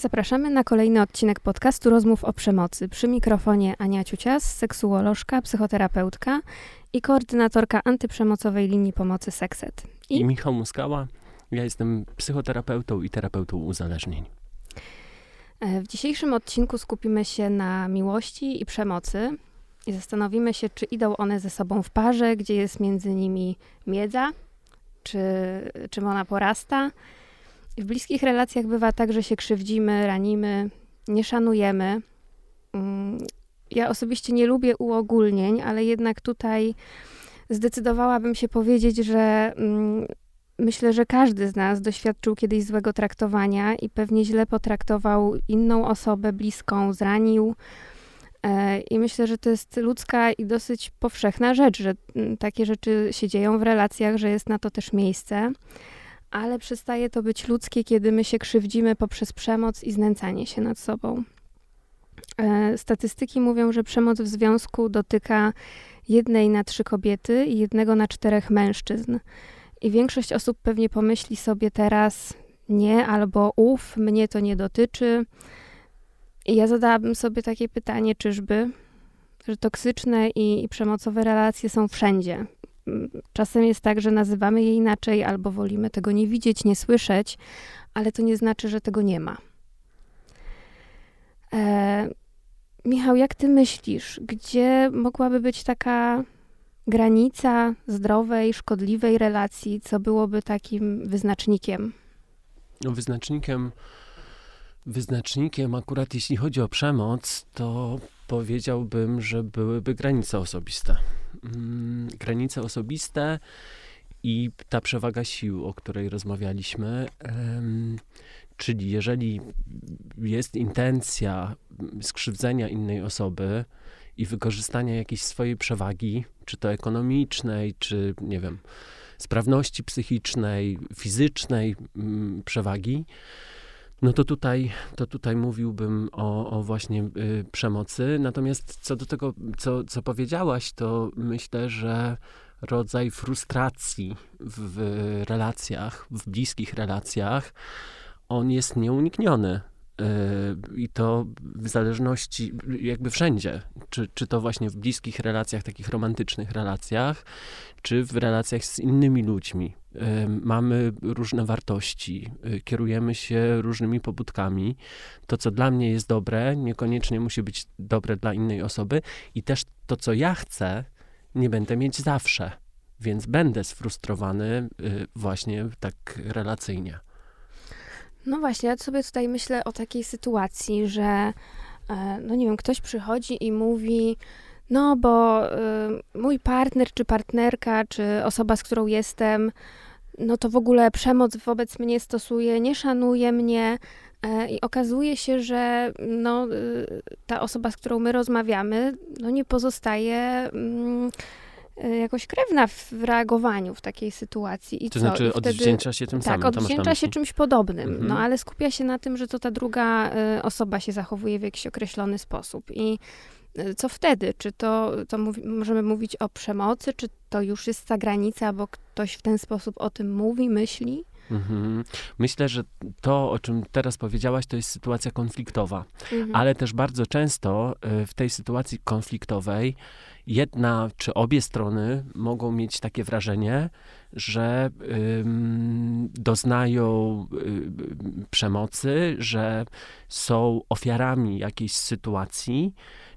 Zapraszamy na kolejny odcinek podcastu Rozmów o przemocy. Przy mikrofonie Ania Ciucias, seksuolożka, psychoterapeutka i koordynatorka antyprzemocowej linii pomocy Sekset. I, I Michał Muskała. Ja jestem psychoterapeutą i terapeutą uzależnień. E, w dzisiejszym odcinku skupimy się na miłości i przemocy i zastanowimy się, czy idą one ze sobą w parze, gdzie jest między nimi miedza, czy czym ona porasta w bliskich relacjach bywa tak, że się krzywdzimy, ranimy, nie szanujemy. Mm, ja osobiście nie lubię uogólnień, ale jednak tutaj zdecydowałabym się powiedzieć, że mm, myślę, że każdy z nas doświadczył kiedyś złego traktowania i pewnie źle potraktował inną osobę bliską, zranił. E, I myślę, że to jest ludzka i dosyć powszechna rzecz, że mm, takie rzeczy się dzieją w relacjach, że jest na to też miejsce ale przestaje to być ludzkie, kiedy my się krzywdzimy poprzez przemoc i znęcanie się nad sobą. E, statystyki mówią, że przemoc w związku dotyka jednej na trzy kobiety i jednego na czterech mężczyzn. I większość osób pewnie pomyśli sobie teraz nie albo uf, mnie to nie dotyczy. I ja zadałabym sobie takie pytanie, czyżby, że toksyczne i, i przemocowe relacje są wszędzie, czasem jest tak, że nazywamy je inaczej, albo wolimy tego nie widzieć, nie słyszeć, ale to nie znaczy, że tego nie ma. E, Michał, jak ty myślisz, gdzie mogłaby być taka granica zdrowej, szkodliwej relacji, co byłoby takim wyznacznikiem? No, wyznacznikiem, wyznacznikiem akurat jeśli chodzi o przemoc, to powiedziałbym, że byłyby granice osobiste. Mm, granice osobiste i ta przewaga sił, o której rozmawialiśmy. Czyli jeżeli jest intencja skrzywdzenia innej osoby i wykorzystania jakiejś swojej przewagi, czy to ekonomicznej, czy nie wiem, sprawności psychicznej, fizycznej mm, przewagi, no to tutaj, to tutaj mówiłbym o, o właśnie y, przemocy. Natomiast co do tego, co, co powiedziałaś, to myślę, że rodzaj frustracji w relacjach, w bliskich relacjach, on jest nieunikniony. I to w zależności, jakby wszędzie, czy, czy to właśnie w bliskich relacjach, takich romantycznych relacjach, czy w relacjach z innymi ludźmi. Mamy różne wartości, y, kierujemy się różnymi pobudkami. To, co dla mnie jest dobre, niekoniecznie musi być dobre dla innej osoby, i też to, co ja chcę, nie będę mieć zawsze, więc będę sfrustrowany y, właśnie tak relacyjnie. No właśnie, ja sobie tutaj myślę o takiej sytuacji, że e, no nie wiem, ktoś przychodzi i mówi, no bo y, mój partner, czy partnerka, czy osoba, z którą jestem, no to w ogóle przemoc wobec mnie stosuje, nie szanuje mnie. Y, I okazuje się, że no, y, ta osoba, z którą my rozmawiamy, no nie pozostaje mm, jakoś krewna w reagowaniu w takiej sytuacji. I to co? znaczy I odwdzięcza się tym tak, samym. Tak, odwdzięcza się czymś podobnym, no mhm. ale skupia się na tym, że to ta druga y, osoba się zachowuje w jakiś określony sposób. I y, co wtedy? Czy to, to mówi, możemy mówić o przemocy, czy to już jest ta granica, bo ktoś w ten sposób o tym mówi, myśli? Mhm. Myślę, że to, o czym teraz powiedziałaś, to jest sytuacja konfliktowa, mhm. ale też bardzo często w tej sytuacji konfliktowej jedna czy obie strony mogą mieć takie wrażenie, że doznają y, przemocy, że są ofiarami jakiejś sytuacji,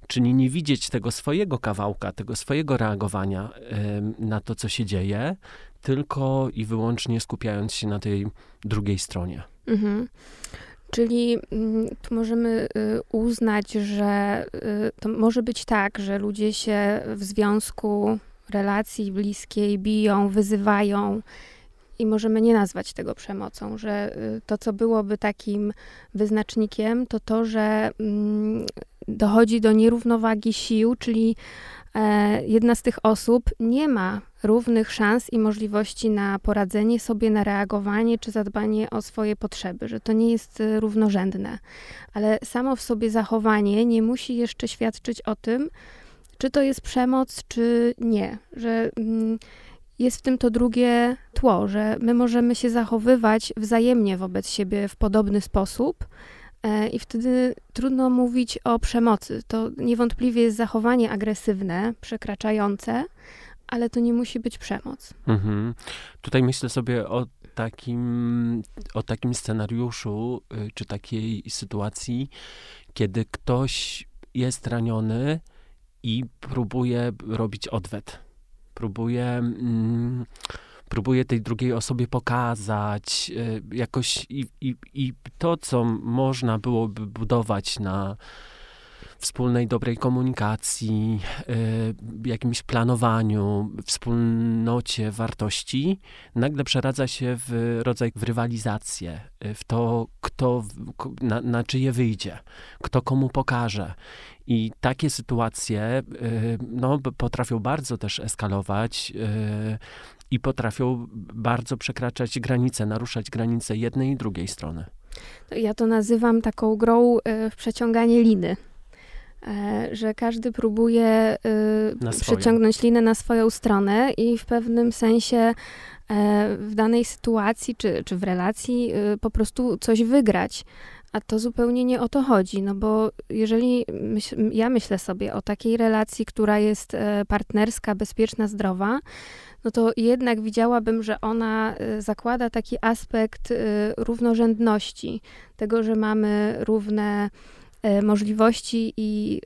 czyli nie widzieć tego swojego kawałka, tego swojego reagowania na to, co się dzieje, tylko i wyłącznie skupiając się na tej drugiej stronie. Mhm. Czyli mm, tu możemy y, uznać, że y, to może być tak, że ludzie się w związku relacji bliskiej biją, wyzywają i możemy nie nazwać tego przemocą, że y, to, co byłoby takim wyznacznikiem, to to, że mm, dochodzi do nierównowagi sił, czyli jedna z tych osób nie ma równych szans i możliwości na poradzenie sobie, na reagowanie czy zadbanie o swoje potrzeby, że to nie jest e, równorzędne. Ale samo w sobie zachowanie nie musi jeszcze świadczyć o tym, czy to jest przemoc, czy nie, że mm, jest w tym to drugie tło, że my możemy się zachowywać wzajemnie wobec siebie w podobny sposób, e, i wtedy trudno mówić o przemocy. To niewątpliwie jest zachowanie agresywne, przekraczające, ale to nie musi być przemoc. Mhm. Tutaj myślę sobie o takim, o takim scenariuszu, y, czy takiej sytuacji, kiedy ktoś jest raniony i próbuje robić odwet. Próbuje. Mm, próbuje tej drugiej osobie pokazać y, jakoś i, i, i to, co można byłoby budować na wspólnej dobrej komunikacji, y, jakimś planowaniu, wspólnocie wartości, nagle przeradza się w rodzaj w rywalizację, y, w to, kto, na, na czyje wyjdzie, kto komu pokaże. I takie sytuacje no, potrafią bardzo też eskalować i potrafią bardzo przekraczać granice, naruszać granice jednej i drugiej strony. Ja to nazywam taką grą e, w przeciąganie liny. E, że każdy próbuje e, przeciągnąć linę na swoją stronę i w pewnym sensie w danej sytuacji czy, czy w relacji po prostu coś wygrać. A to zupełnie nie o to chodzi, no bo jeżeli myśl, ja myślę sobie o takiej relacji, która jest partnerska, bezpieczna, zdrowa, no to jednak widziałabym, że ona y, zakłada taki aspekt y, równorzędności, tego, że mamy równe y, możliwości i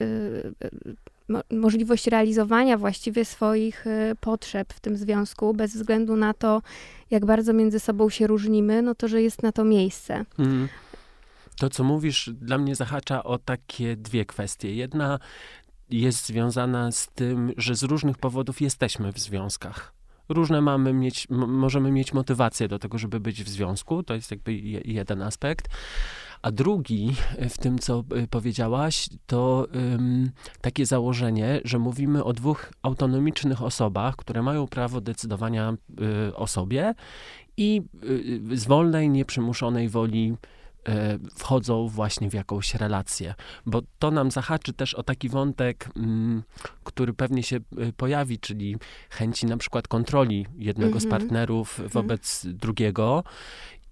możliwość realizowania właściwie swoich potrzeb w tym związku, bez względu na to, jak bardzo między sobą się różnimy, no to, że jest na to miejsce. Mhm. To, co mówisz, dla mnie zahacza o takie dwie kwestie. Jedna jest związana z tym, że z różnych powodów jesteśmy w związkach różne mamy mieć, możemy mieć motywację do tego, żeby być w związku. To jest jakby jeden aspekt. A drugi w tym, co y, powiedziałaś, to takie założenie, że mówimy o dwóch autonomicznych osobach, które mają prawo decydowania y, o sobie i y, z wolnej, nieprzymuszonej woli E, wchodzą właśnie w jakąś relację. Bo to nam zahaczy też o taki wątek, mm, który pewnie się e, pojawi, czyli chęci na przykład kontroli jednego z mhm. partnerów mhm. wobec drugiego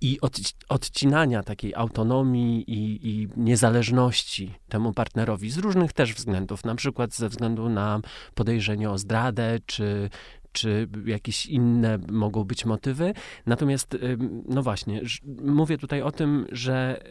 i od, odcinania takiej autonomii i, i, niezależności temu partnerowi z różnych też względów, na przykład ze względu na podejrzenie o zdradę, czy, czy jakieś inne mogą być motywy. Natomiast, no właśnie, mówię tutaj o tym, że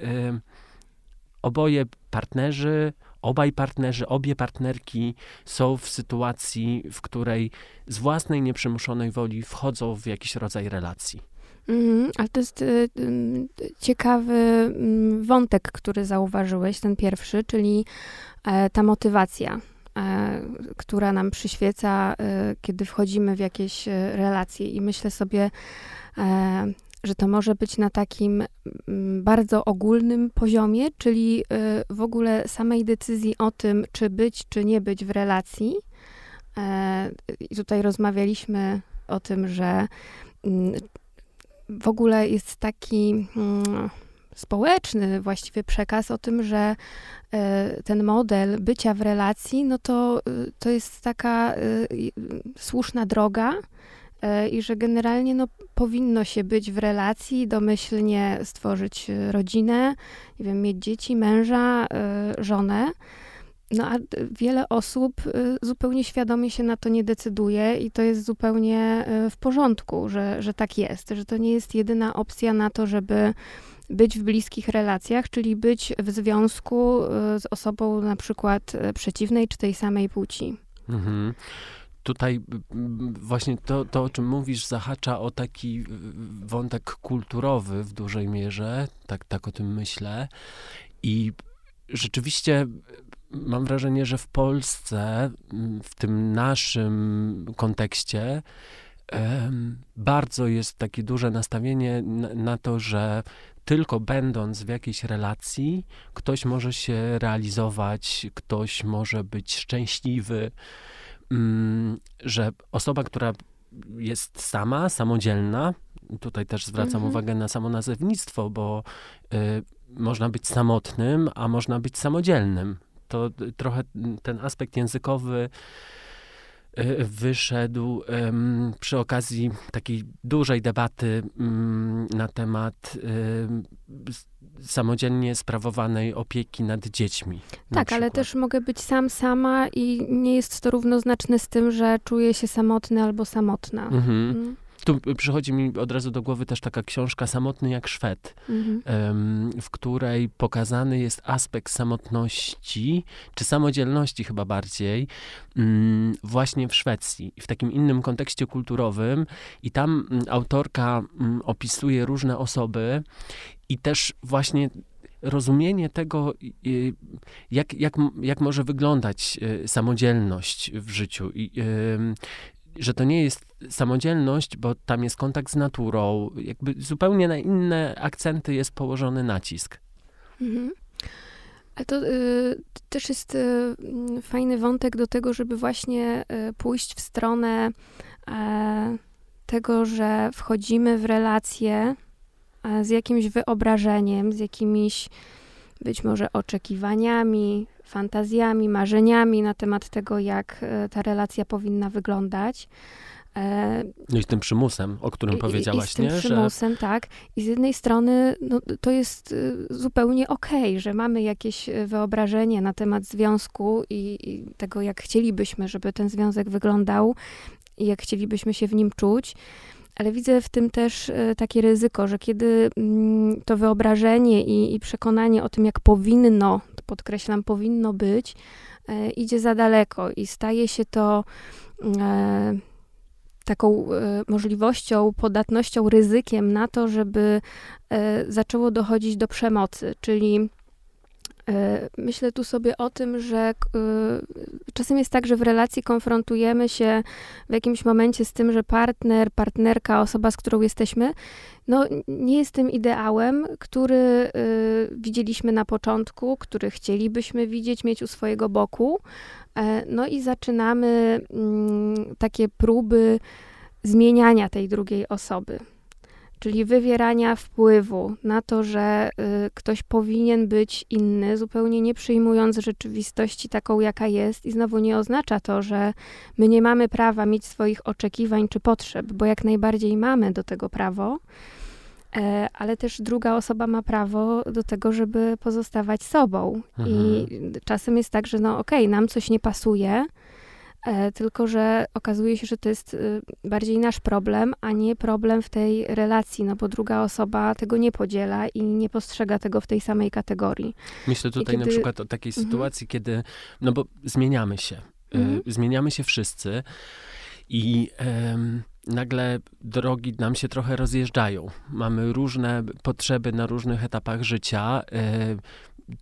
oboje partnerzy, obaj partnerzy, obie partnerki są w sytuacji, w której z własnej nieprzymuszonej woli wchodzą w jakiś rodzaj relacji. Mhm, ale to jest y, y, ciekawy y, wątek, który zauważyłeś, ten pierwszy, czyli e, ta motywacja. E, która nam przyświeca, e, kiedy wchodzimy w jakieś e, relacje. I myślę sobie, że to może być na takim mm, bardzo ogólnym poziomie, czyli w ogóle samej decyzji o tym, czy być, czy nie być w relacji. I tutaj rozmawialiśmy o tym, że mm, w ogóle jest taki mm, społeczny właściwie przekaz o tym, że e, ten model bycia w relacji, no to, e, to jest taka e, słuszna droga i że generalnie no, powinno się być w relacji, domyślnie stworzyć rodzinę, nie wiem, mieć dzieci, męża, żonę. No a wiele osób zupełnie świadomie się na to nie decyduje i to jest zupełnie w porządku, że, że tak jest, że to nie jest jedyna opcja na to, żeby być w bliskich relacjach, czyli być w związku y, z osobą na przykład y, przeciwnej czy tej samej płci. Mhm. Tutaj właśnie to, to, o czym mówisz, zahacza o taki wątek kulturowy w dużej mierze, tak, tak o tym myślę. I rzeczywiście mam wrażenie, że w Polsce, w tym naszym kontekście, bardzo jest takie duże nastawienie na, na, to, że tylko będąc w jakiejś relacji, ktoś może się realizować, ktoś może być szczęśliwy, mm, że osoba, która jest sama, samodzielna, tutaj też zwracam mhm. uwagę na samo nazewnictwo, bo y, można być samotnym, a można być samodzielnym. To trochę ten aspekt językowy wyszedł przy okazji takiej dużej debaty mm, na temat samodzielnie sprawowanej opieki nad dziećmi. Tak, ale też mogę być sam, sama i nie jest to równoznaczne z tym, że czuję się samotny albo samotna. Mhm. Tu przychodzi mi od razu do głowy też taka książka Samotny jak Szwed, mhm. w której pokazany jest aspekt samotności, czy samodzielności chyba bardziej, mm, właśnie w Szwecji, w takim innym kontekście kulturowym. I tam mm, autorka mm, opisuje różne osoby i też właśnie rozumienie tego, jak, jak, jak może wyglądać e, samodzielność w życiu. I, że to nie jest samodzielność, bo tam jest kontakt z naturą, jakby zupełnie na inne akcenty jest położony nacisk. Mhm. Ale to y, też jest y, fajny wątek do tego, żeby właśnie y, pójść w stronę e, tego, że wchodzimy w relacje e, z jakimś wyobrażeniem, z jakimiś być może oczekiwaniami, fantazjami, marzeniami na temat tego, jak e, ta relacja powinna wyglądać. E, no i z tym przymusem, o którym powiedziałaś, i z tym nie? przymusem, że... tak. I z jednej strony no, to jest e, zupełnie okej, okay, że mamy jakieś wyobrażenie na temat związku i, i, tego, jak chcielibyśmy, żeby ten związek wyglądał i jak chcielibyśmy się w nim czuć. Ale widzę w tym też takie ryzyko, że kiedy mm, to wyobrażenie i, i przekonanie o tym, jak powinno podkreślam, powinno być, e, idzie za daleko i staje się to e, taką e, możliwością, podatnością, ryzykiem na to, żeby zaczęło dochodzić do przemocy, czyli E, myślę tu sobie o tym, że e, czasem jest tak, że w relacji konfrontujemy się w jakimś momencie z tym, że partner, partnerka, osoba, z którą jesteśmy, no nie jest tym ideałem, który e, widzieliśmy na początku, który chcielibyśmy widzieć, mieć u swojego boku. No i zaczynamy mm, takie próby zmieniania tej drugiej osoby czyli wywierania wpływu na to, że y, ktoś powinien być inny, zupełnie nie przyjmując rzeczywistości taką, jaka jest. I znowu nie oznacza to, że my nie mamy prawa mieć swoich oczekiwań czy potrzeb, bo jak najbardziej mamy do tego prawo. E, ale też druga osoba ma prawo do tego, żeby pozostawać sobą. Mhm. I czasem jest tak, że no okej, okay, nam coś nie pasuje, tylko że okazuje się, że to jest y, bardziej nasz problem, a nie problem w tej relacji, no bo druga osoba tego nie podziela i nie postrzega tego w tej samej kategorii. Myślę tutaj kiedy... na przykład o takiej mhm. sytuacji, kiedy, no bo zmieniamy się, y, mhm. zmieniamy się wszyscy i nagle drogi nam się trochę rozjeżdżają. Mamy różne potrzeby na różnych etapach życia. E,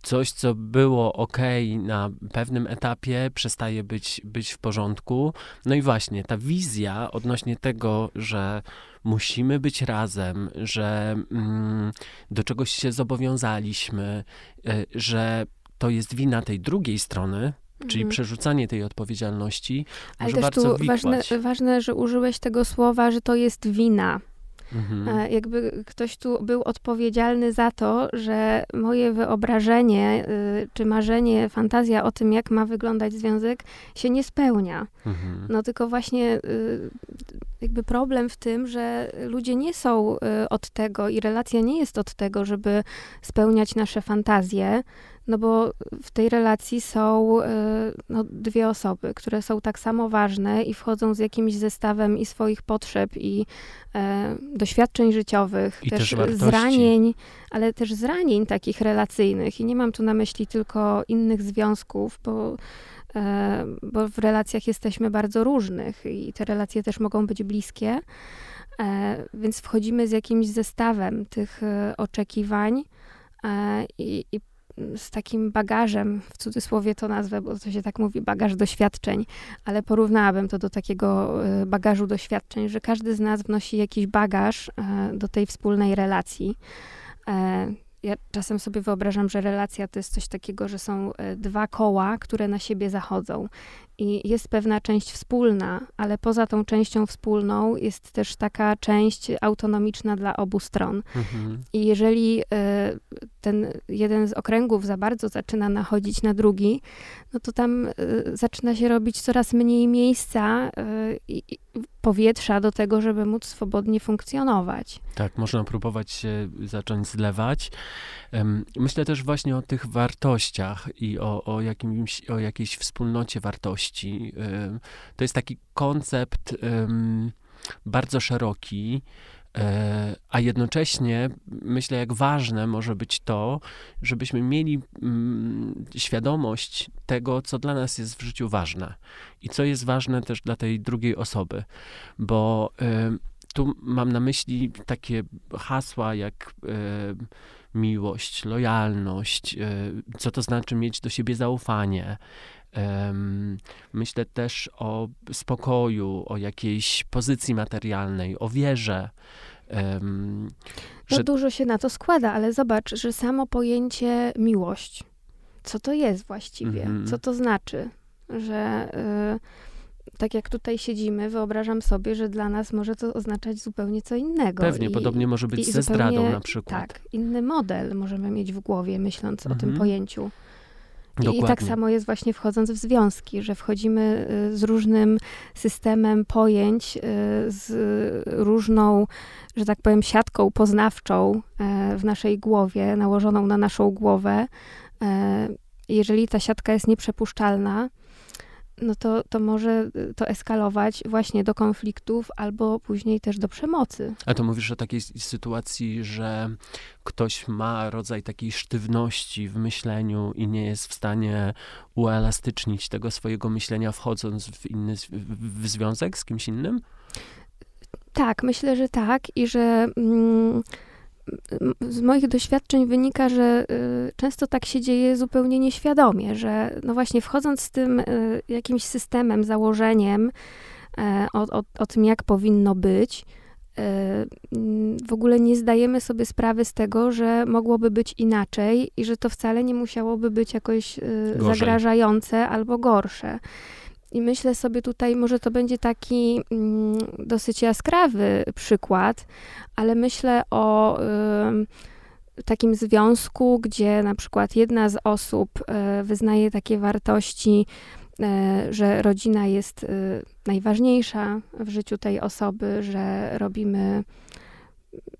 coś, co było ok na pewnym etapie, przestaje być, być w porządku. No i właśnie ta wizja odnośnie tego, że musimy być razem, że mm, do czegoś się zobowiązaliśmy, y, że to jest wina tej drugiej strony, Czyli mhm. przerzucanie tej odpowiedzialności Ale też tu ważne, ważne, że użyłeś tego słowa, że to jest wina. Mhm. E, jakby ktoś tu był odpowiedzialny za to, że moje wyobrażenie, y, czy marzenie, fantazja o tym, jak ma wyglądać związek, się nie spełnia. Mhm. No tylko właśnie y, jakby problem w tym, że ludzie nie są od tego i relacja nie jest od tego, żeby spełniać nasze fantazje, no bo w tej relacji są y, no, dwie osoby, które są tak samo ważne i wchodzą z jakimś zestawem i swoich potrzeb, i e, doświadczeń życiowych, I też, też zranień, ale też zranień takich relacyjnych. I nie mam tu na myśli tylko innych związków, bo e, bo w relacjach jesteśmy bardzo różnych i te relacje też mogą być bliskie, e, więc wchodzimy z jakimś zestawem tych oczekiwań i, i z takim bagażem, w cudzysłowie to nazwę, bo to się tak mówi, bagaż doświadczeń, ale porównałabym to do takiego e, bagażu doświadczeń, że każdy z nas wnosi jakiś bagaż e, do tej wspólnej relacji. E, ja czasem sobie wyobrażam, że relacja to jest coś takiego, że są dwa koła, które na siebie zachodzą. I jest pewna część wspólna, ale poza tą częścią wspólną jest też taka część autonomiczna dla obu stron. Mhm. I jeżeli y, ten jeden z okręgów za bardzo zaczyna nachodzić na drugi, no to tam y, zaczyna się robić coraz mniej miejsca y, i powietrza do tego, żeby móc swobodnie funkcjonować. Tak, można próbować się zacząć zlewać. Myślę też właśnie o tych wartościach i o, o, jakimś, o jakiejś wspólnocie wartości. To jest taki koncept bardzo szeroki, e, a jednocześnie myślę, jak ważne może być to, żebyśmy mieli świadomość tego, co dla nas jest w życiu ważne i co jest ważne też dla tej drugiej osoby, bo tu mam na myśli takie hasła jak miłość, lojalność, e, co to znaczy mieć do siebie zaufanie. Myślę też o spokoju, o jakiejś pozycji materialnej, o wierze. No że... dużo się na to składa, ale zobacz, że samo pojęcie miłość, co to jest właściwie? Mm -hmm. Co to znaczy? Że y, tak jak tutaj siedzimy, wyobrażam sobie, że dla nas może to oznaczać zupełnie co innego. Pewnie, I, podobnie może być ze zdradą na przykład. Tak, inny model możemy mieć w głowie, myśląc mhm. o tym mhm. pojęciu. I, I, tak samo jest właśnie wchodząc w związki, że wchodzimy y, z różnym systemem pojęć, y, z różną, że tak powiem, siatką poznawczą e, w naszej głowie, nałożoną na naszą głowę. Jeżeli ta siatka jest nieprzepuszczalna, no to, to może y, to eskalować właśnie do konfliktów albo później też do przemocy. A to mówisz o takiej sytuacji, że ktoś ma rodzaj takiej sztywności w myśleniu i nie jest w stanie uelastycznić tego swojego myślenia, wchodząc w inny w związek z kimś innym? Tak, myślę, że tak i że. Mm, z moich doświadczeń wynika, że y, często tak się dzieje zupełnie nieświadomie, że no właśnie wchodząc z tym y, jakimś systemem, założeniem e, o, o, o tym, jak powinno być, y, w ogóle nie zdajemy sobie sprawy z tego, że mogłoby być inaczej i że to wcale nie musiałoby być jakoś Gorzej. zagrażające albo gorsze. I myślę sobie tutaj, może to będzie taki mm, dosyć jaskrawy przykład, ale myślę o takim związku, gdzie na przykład jedna z osób y, wyznaje takie wartości, y, że rodzina jest y, najważniejsza w życiu tej osoby, że robimy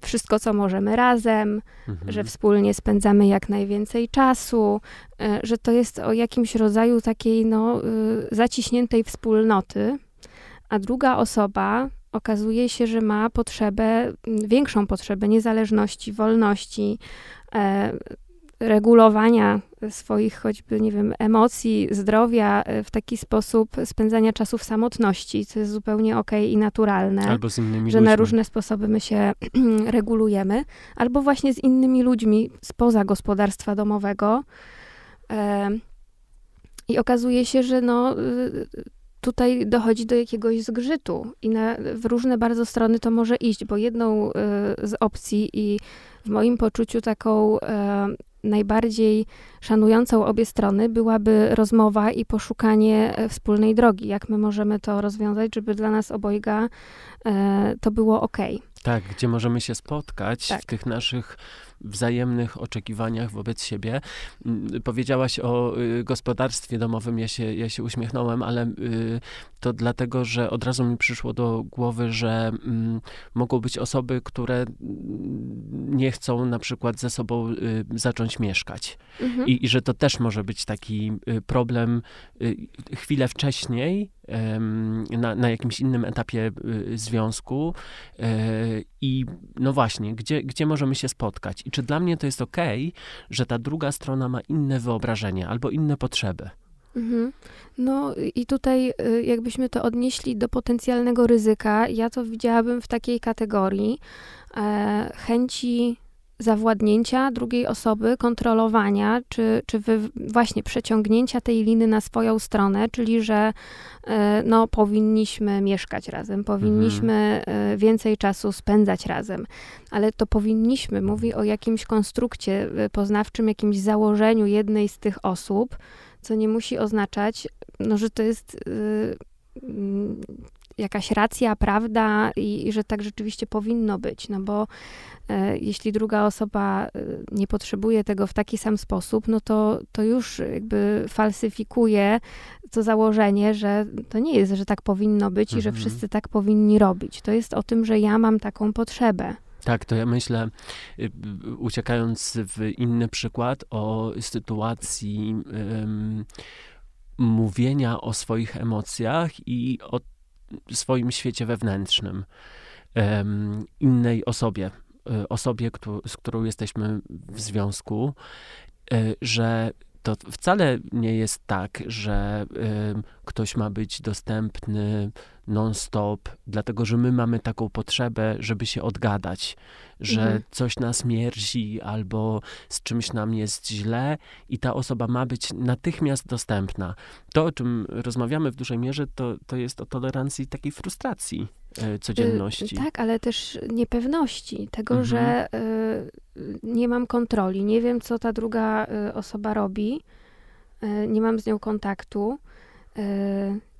wszystko, co możemy razem, mhm. że wspólnie spędzamy jak najwięcej czasu, e, że to jest o jakimś rodzaju takiej no, y, zaciśniętej wspólnoty, a druga osoba okazuje się, że ma potrzebę, większą potrzebę niezależności, wolności, e, regulowania swoich choćby, nie wiem, emocji, zdrowia e, w taki sposób spędzania czasu w samotności, co jest zupełnie okej okay i naturalne. Albo z innymi Że ludźmi. na różne sposoby my się regulujemy. Albo właśnie z innymi ludźmi spoza gospodarstwa domowego. E, I okazuje się, że no y, tutaj dochodzi do jakiegoś zgrzytu i na, w różne bardzo strony to może iść, bo jedną y, z opcji i w moim poczuciu taką najbardziej szanującą obie strony byłaby rozmowa i poszukanie e, wspólnej drogi, jak my możemy to rozwiązać, żeby dla nas obojga e, to było ok. Tak, gdzie możemy się spotkać tak. w tych naszych wzajemnych oczekiwaniach wobec siebie. Mm, powiedziałaś o y, gospodarstwie domowym, ja się, ja się uśmiechnąłem, ale y, to dlatego, że od razu mi przyszło do głowy, że mm, mogą być osoby, które mm, nie chcą na przykład ze sobą y, zacząć mieszkać. Mhm. I, I, że to też może być taki problem chwilę wcześniej, na, na jakimś innym etapie związku i no właśnie, gdzie, gdzie możemy się spotkać i czy dla mnie to jest ok, że ta druga strona ma inne wyobrażenie albo inne potrzeby. Mhm. No i tutaj y, jakbyśmy to odnieśli do potencjalnego ryzyka, ja to widziałabym w takiej kategorii e, chęci zawładnięcia drugiej osoby, kontrolowania, czy, czy właśnie przeciągnięcia tej liny na swoją stronę, czyli że e, no, powinniśmy mieszkać razem, powinniśmy mhm. Więcej czasu spędzać razem. Ale to powinniśmy mówi o jakimś konstrukcie e, poznawczym, jakimś założeniu jednej z tych osób, co nie musi oznaczać, no, że to jest y, jakaś racja, prawda i, i, że tak rzeczywiście powinno być, no bo e, jeśli druga osoba e, nie potrzebuje tego w taki sam sposób, no to, to już jakby falsyfikuje to założenie, że to nie jest, że tak powinno być mhm. i że mhm. wszyscy tak powinni robić. To jest o tym, że ja mam taką potrzebę. Tak, to ja myślę, y, uciekając w inny przykład, o sytuacji um, mówienia o swoich emocjach i o swoim świecie wewnętrznym innej osobie, y, osobie, z którą jesteśmy w związku, y, że to wcale nie jest tak, że y, ktoś ma być dostępny non-stop, dlatego że my mamy taką potrzebę, żeby się odgadać, że mhm. coś nas mierzi albo z czymś nam jest źle i ta osoba ma być natychmiast dostępna. To, o czym rozmawiamy w dużej mierze, to, to jest o tolerancji takiej frustracji codzienności. Y, tak, ale też niepewności, tego, mhm. że y, nie mam kontroli, nie wiem, co ta druga y, osoba robi, nie mam z nią kontaktu.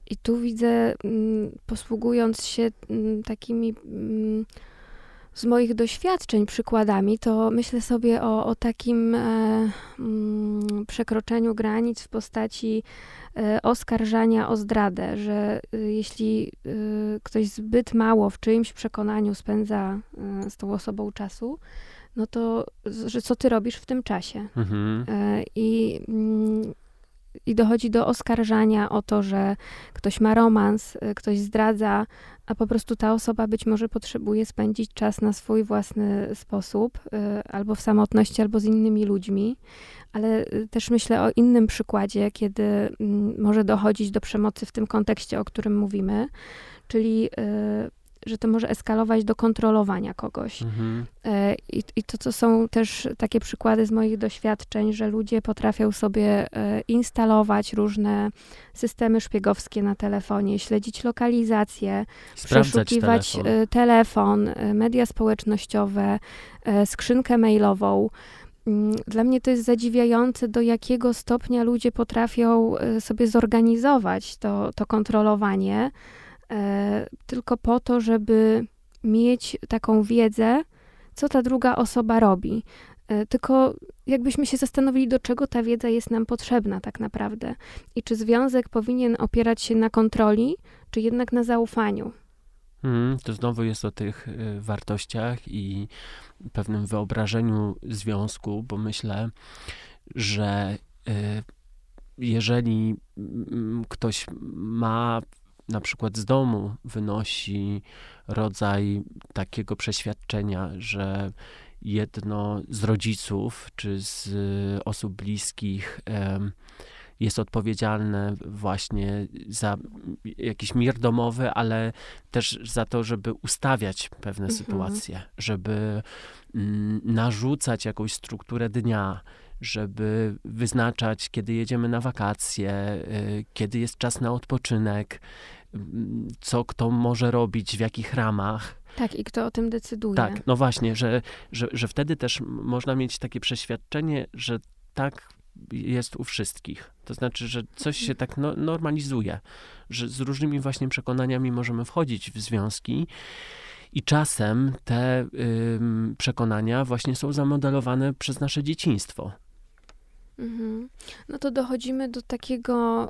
I tu widzę, mm, posługując się mm, takimi mm, z moich doświadczeń przykładami, to myślę sobie o, o takim e, mm, przekroczeniu granic w postaci e, oskarżania o zdradę, że e, jeśli e, ktoś zbyt mało w czyimś przekonaniu spędza e, z tą osobą czasu, no to że co ty robisz w tym czasie? Mhm. E, I mm, i dochodzi do oskarżania o to, że ktoś ma romans, ktoś zdradza, a po prostu ta osoba być może potrzebuje spędzić czas na swój własny sposób, y, albo w samotności, albo z innymi ludźmi. Ale y, też myślę o innym przykładzie, kiedy mm, może dochodzić do przemocy w tym kontekście, o którym mówimy, czyli y, że to może eskalować do kontrolowania kogoś. Mhm. E, I, I, to, co są też takie przykłady z moich doświadczeń, że ludzie potrafią sobie e, instalować różne systemy szpiegowskie na telefonie, śledzić lokalizację, Sprawdzać przeszukiwać telefon. telefon, media społecznościowe, skrzynkę mailową. Mm, dla mnie to jest zadziwiające, do jakiego stopnia ludzie potrafią sobie zorganizować to, to kontrolowanie E, tylko po to, żeby mieć taką wiedzę, co ta druga osoba robi. E, tylko jakbyśmy się zastanowili, do czego ta wiedza jest nam potrzebna tak naprawdę i czy związek powinien opierać się na kontroli, czy jednak na zaufaniu. Hmm, to znowu jest o tych y, wartościach i pewnym wyobrażeniu związku, bo myślę, że jeżeli ktoś ma na przykład z domu wynosi rodzaj takiego przeświadczenia, że jedno z rodziców czy z osób bliskich jest odpowiedzialne właśnie za jakiś mir domowy, ale też za to, żeby ustawiać pewne mhm. sytuacje, żeby mm, narzucać jakąś strukturę dnia, żeby wyznaczać, kiedy jedziemy na wakacje, y, kiedy jest czas na odpoczynek, mm, co kto może robić, w jakich ramach. Tak, i kto o tym decyduje. Tak, no właśnie, że, że, że wtedy też można mieć takie przeświadczenie, że tak jest u wszystkich. To znaczy, że coś się tak no, normalizuje, że z różnymi właśnie przekonaniami możemy wchodzić w związki. I czasem te y, przekonania właśnie są zamodelowane przez nasze dzieciństwo. Mhm. No to dochodzimy do takiego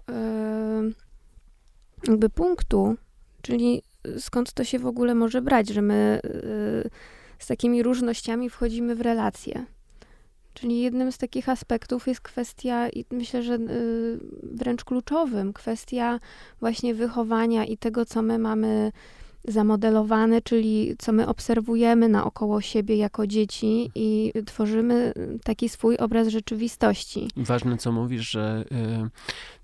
jakby punktu, czyli skąd to się w ogóle może brać, że my y, z takimi różnościami wchodzimy w relacje. Czyli jednym z takich aspektów jest kwestia, i myślę, że y, wręcz kluczowym, kwestia właśnie wychowania i tego, co my mamy zamodelowane, czyli co my obserwujemy naokoło siebie jako dzieci i tworzymy taki swój obraz rzeczywistości. Ważne, co mówisz, że y,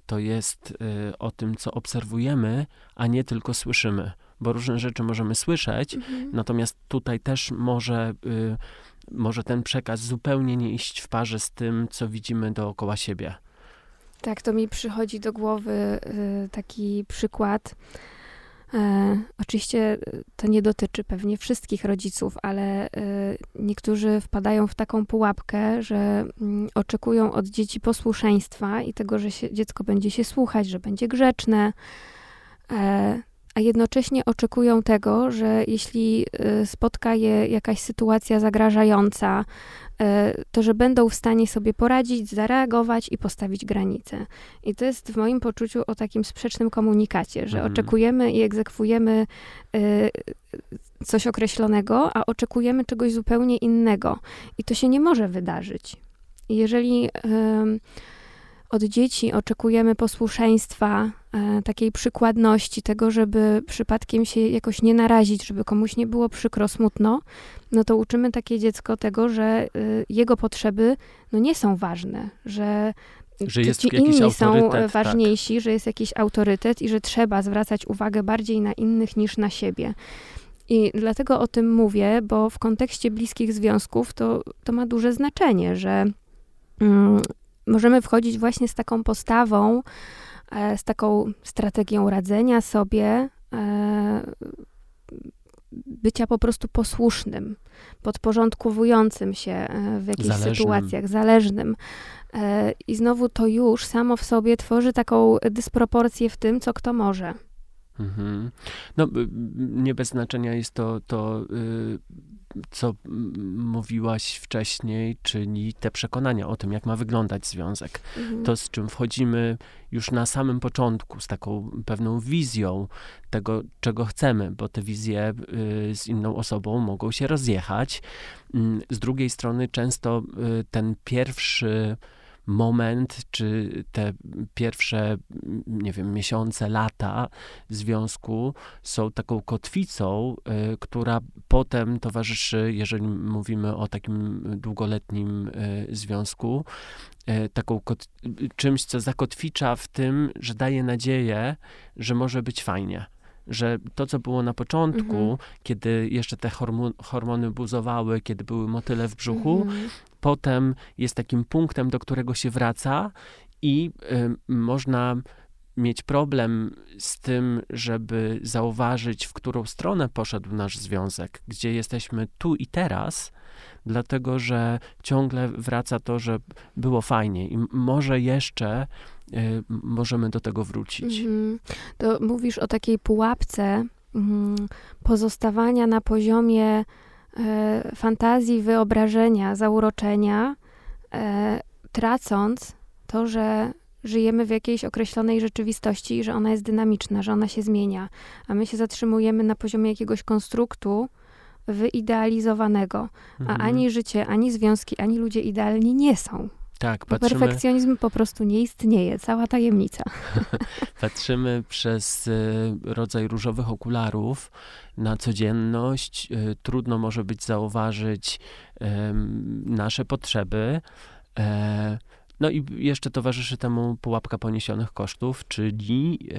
to jest y, o tym, co obserwujemy, a nie tylko słyszymy. Bo różne rzeczy możemy słyszeć, mhm. natomiast tutaj też może, y, może ten przekaz zupełnie nie iść w parze z tym, co widzimy dookoła siebie. Tak, to mi przychodzi do głowy taki przykład E, oczywiście to nie dotyczy pewnie wszystkich rodziców, ale e, niektórzy wpadają w taką pułapkę, że mm, oczekują od dzieci posłuszeństwa i tego, że się, dziecko będzie się słuchać, że będzie grzeczne. E, a jednocześnie oczekują tego, że jeśli y, spotka je jakaś sytuacja zagrażająca, y, to że będą w stanie sobie poradzić, zareagować i postawić granice. I to jest w moim poczuciu o takim sprzecznym komunikacie, że mhm. oczekujemy i egzekwujemy y, coś określonego, a oczekujemy czegoś zupełnie innego. I to się nie może wydarzyć. jeżeli od dzieci oczekujemy posłuszeństwa, e, takiej przykładności, tego, żeby przypadkiem się jakoś nie narazić, żeby komuś nie było przykro, smutno, no to uczymy takie dziecko tego, że y, jego potrzeby no nie są ważne, że że jest ci inni są tak. ważniejsi, tak. że jest jakiś autorytet i że trzeba zwracać uwagę bardziej na innych niż na siebie. I dlatego o tym mówię, bo w kontekście bliskich związków to, to ma duże znaczenie, że mm, możemy wchodzić właśnie z taką postawą, e, z taką strategią radzenia sobie, e, bycia po prostu posłusznym, podporządkowującym się e, w jakichś zależnym. sytuacjach, zależnym. I znowu to już samo w sobie tworzy taką dysproporcję w tym, co kto może. Mhm. No, nie bez znaczenia jest to, to y, co mówiłaś wcześniej, czyli te przekonania o tym, jak ma wyglądać związek. Mhm. To, z czym wchodzimy już na samym początku, z taką pewną wizją tego, czego chcemy, bo te wizje y, z inną osobą mogą się rozjechać. Mm, z drugiej strony, często y, ten pierwszy moment, czy te pierwsze, nie wiem, miesiące, lata związku są taką kotwicą, y, która potem towarzyszy, jeżeli mówimy o takim długoletnim y, związku, y, taką czymś, co zakotwicza w tym, że daje nadzieję, że może być fajnie że to, co było na początku, mhm. kiedy jeszcze te hormon, hormony buzowały, kiedy były motyle w brzuchu, mhm potem jest takim punktem, do którego się wraca i y, można mieć problem z tym, żeby zauważyć, w którą stronę poszedł nasz związek, gdzie jesteśmy tu i teraz, dlatego że ciągle wraca to, że było fajnie i może jeszcze y, możemy do tego wrócić. Mhm. To mówisz o takiej pułapce mm, pozostawania na poziomie fantazji, wyobrażenia, zauroczenia, e, tracąc to, że żyjemy w jakiejś określonej rzeczywistości i że ona jest dynamiczna, że ona się zmienia, a my się zatrzymujemy na poziomie jakiegoś konstruktu wyidealizowanego, mhm. a ani życie, ani związki, ani ludzie idealni nie są. Tak, patrzymy... Perfekcjonizm po prostu nie istnieje, cała tajemnica. patrzymy przez y, rodzaj różowych okularów na codzienność. Y, trudno może być zauważyć nasze potrzeby. No i jeszcze towarzyszy temu pułapka poniesionych kosztów, czyli